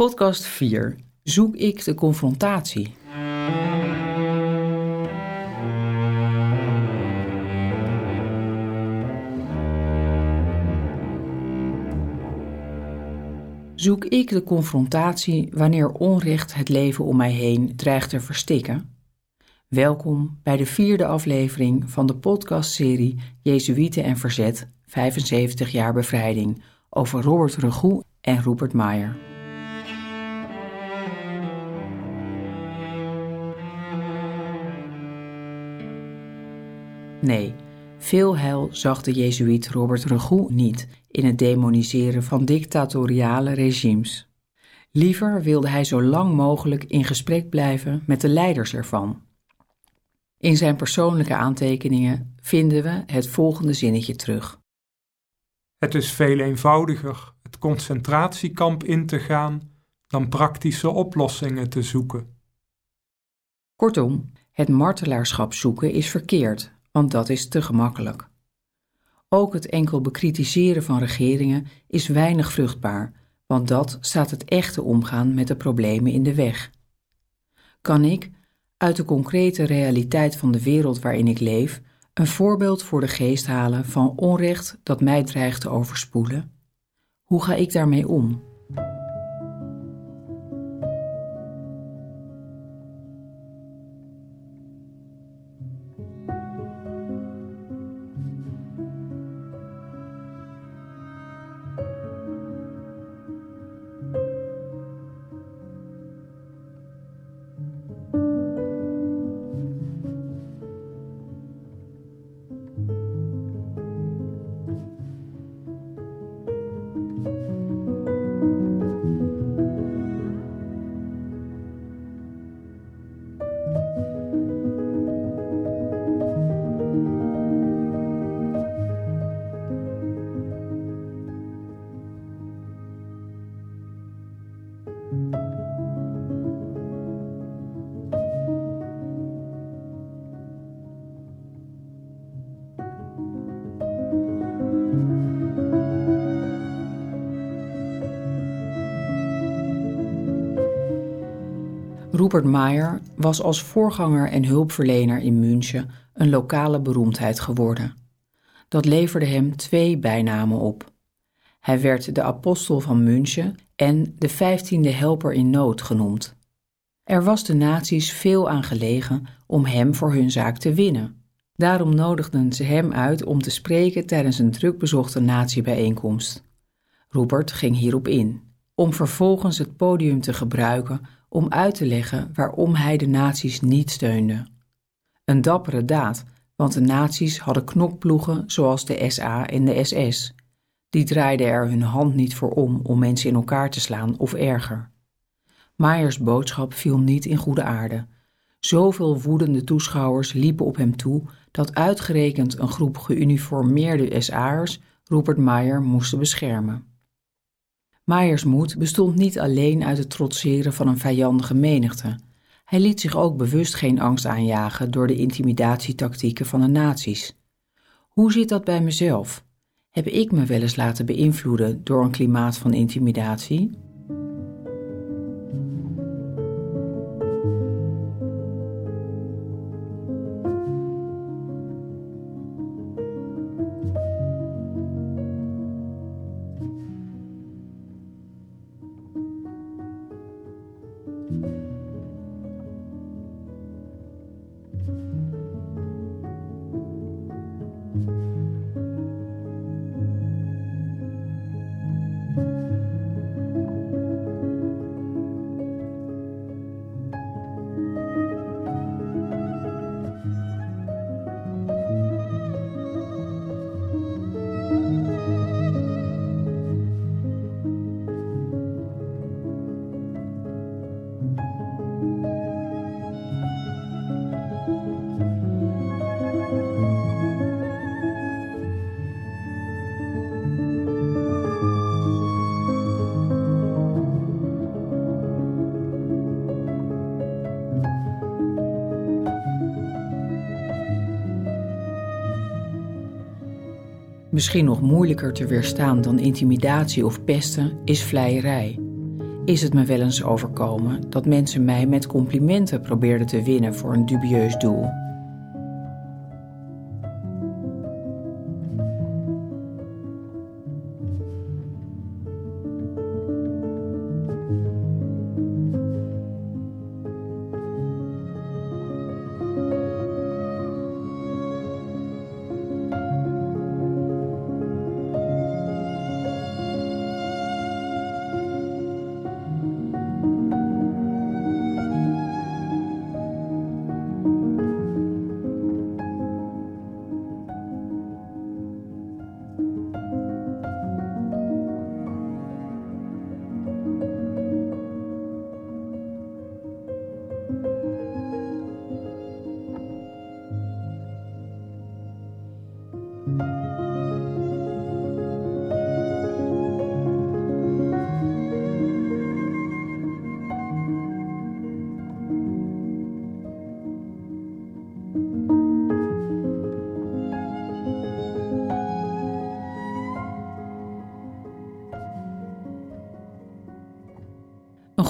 Podcast 4. Zoek ik de confrontatie? Zoek ik de confrontatie wanneer onrecht het leven om mij heen dreigt te verstikken? Welkom bij de vierde aflevering van de podcastserie Jezuïeten en Verzet 75 jaar bevrijding over Robert Regoe en Rupert Meyer. Nee, veel heil zag de Jezuïet Robert Regoe niet in het demoniseren van dictatoriale regimes. Liever wilde hij zo lang mogelijk in gesprek blijven met de leiders ervan. In zijn persoonlijke aantekeningen vinden we het volgende zinnetje terug. Het is veel eenvoudiger het concentratiekamp in te gaan dan praktische oplossingen te zoeken. Kortom, het martelaarschap zoeken is verkeerd, want dat is te gemakkelijk. Ook het enkel bekritiseren van regeringen is weinig vruchtbaar, want dat staat het echte omgaan met de problemen in de weg. Kan ik, uit de concrete realiteit van de wereld waarin ik leef, een voorbeeld voor de geest halen van onrecht dat mij dreigt te overspoelen? Hoe ga ik daarmee om? Rupert Meyer was als voorganger en hulpverlener in München een lokale beroemdheid geworden. Dat leverde hem twee bijnamen op. Hij werd de apostel van München en de vijftiende helper in nood genoemd. Er was de nazi's veel aan gelegen om hem voor hun zaak te winnen. Daarom nodigden ze hem uit om te spreken tijdens een drukbezochte nazi-bijeenkomst. Rupert ging hierop in, om vervolgens het podium te gebruiken om uit te leggen waarom hij de nazi's niet steunde. Een dappere daad, want de nazi's hadden knokploegen zoals de SA en de SS. Die draaiden er hun hand niet voor om om mensen in elkaar te slaan of erger. Meyers boodschap viel niet in goede aarde. Zoveel woedende toeschouwers liepen op hem toe dat uitgerekend een groep geuniformeerde SA'ers Rupert Meyer moesten beschermen. Meyers moed bestond niet alleen uit het trotseren van een vijandige menigte. Hij liet zich ook bewust geen angst aanjagen door de intimidatietactieken van de nazi's. Hoe zit dat bij mezelf? Heb ik me wel eens laten beïnvloeden door een klimaat van intimidatie? Misschien nog moeilijker te weerstaan dan intimidatie of pesten is vleierij. is het me wel eens overkomen dat mensen mij met complimenten probeerden te winnen voor een dubieus doel.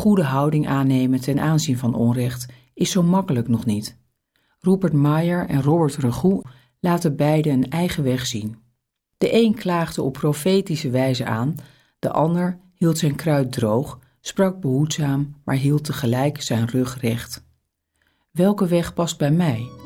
Goede houding aannemen ten aanzien van onrecht is zo makkelijk nog niet. Rupert Meyer en Robert Regoe laten beide een eigen weg zien. De een klaagde op profetische wijze aan, de ander hield zijn kruid droog, sprak behoedzaam, maar hield tegelijk zijn rug recht. Welke weg past bij mij?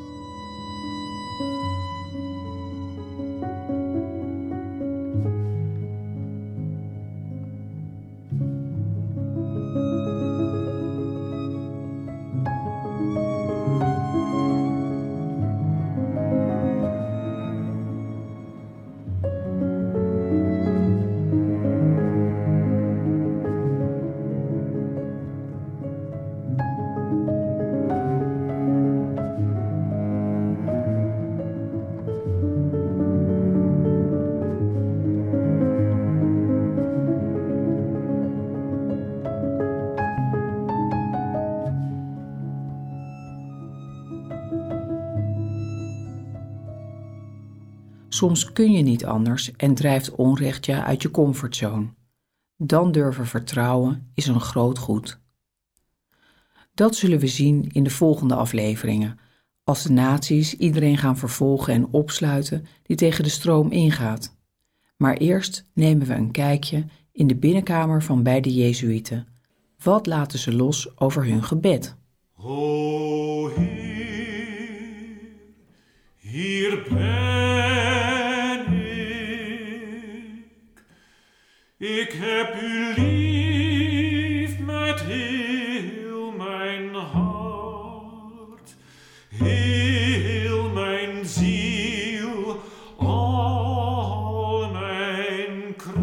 Soms kun je niet anders en drijft onrecht je uit je comfortzone. Dan durven vertrouwen is een groot goed. Dat zullen we zien in de volgende afleveringen, als de naties iedereen gaan vervolgen en opsluiten die tegen de stroom ingaat. Maar eerst nemen we een kijkje in de binnenkamer van beide Jezuïeten. Wat laten ze los over hun gebed? O Heer, hier ben Ik heb u lief met heel mijn hart, heel mijn ziel, al mijn kracht.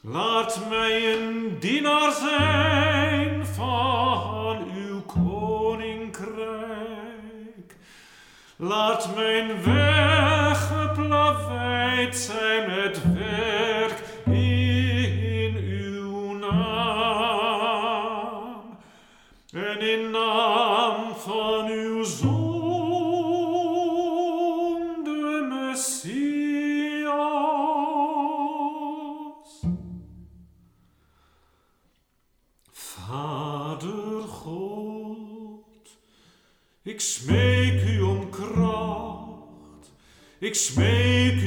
Laat mij een dienaar zijn van uw koninkrijk. Laat mijn weg veicem et verc in unam, en in nam fan ik smeek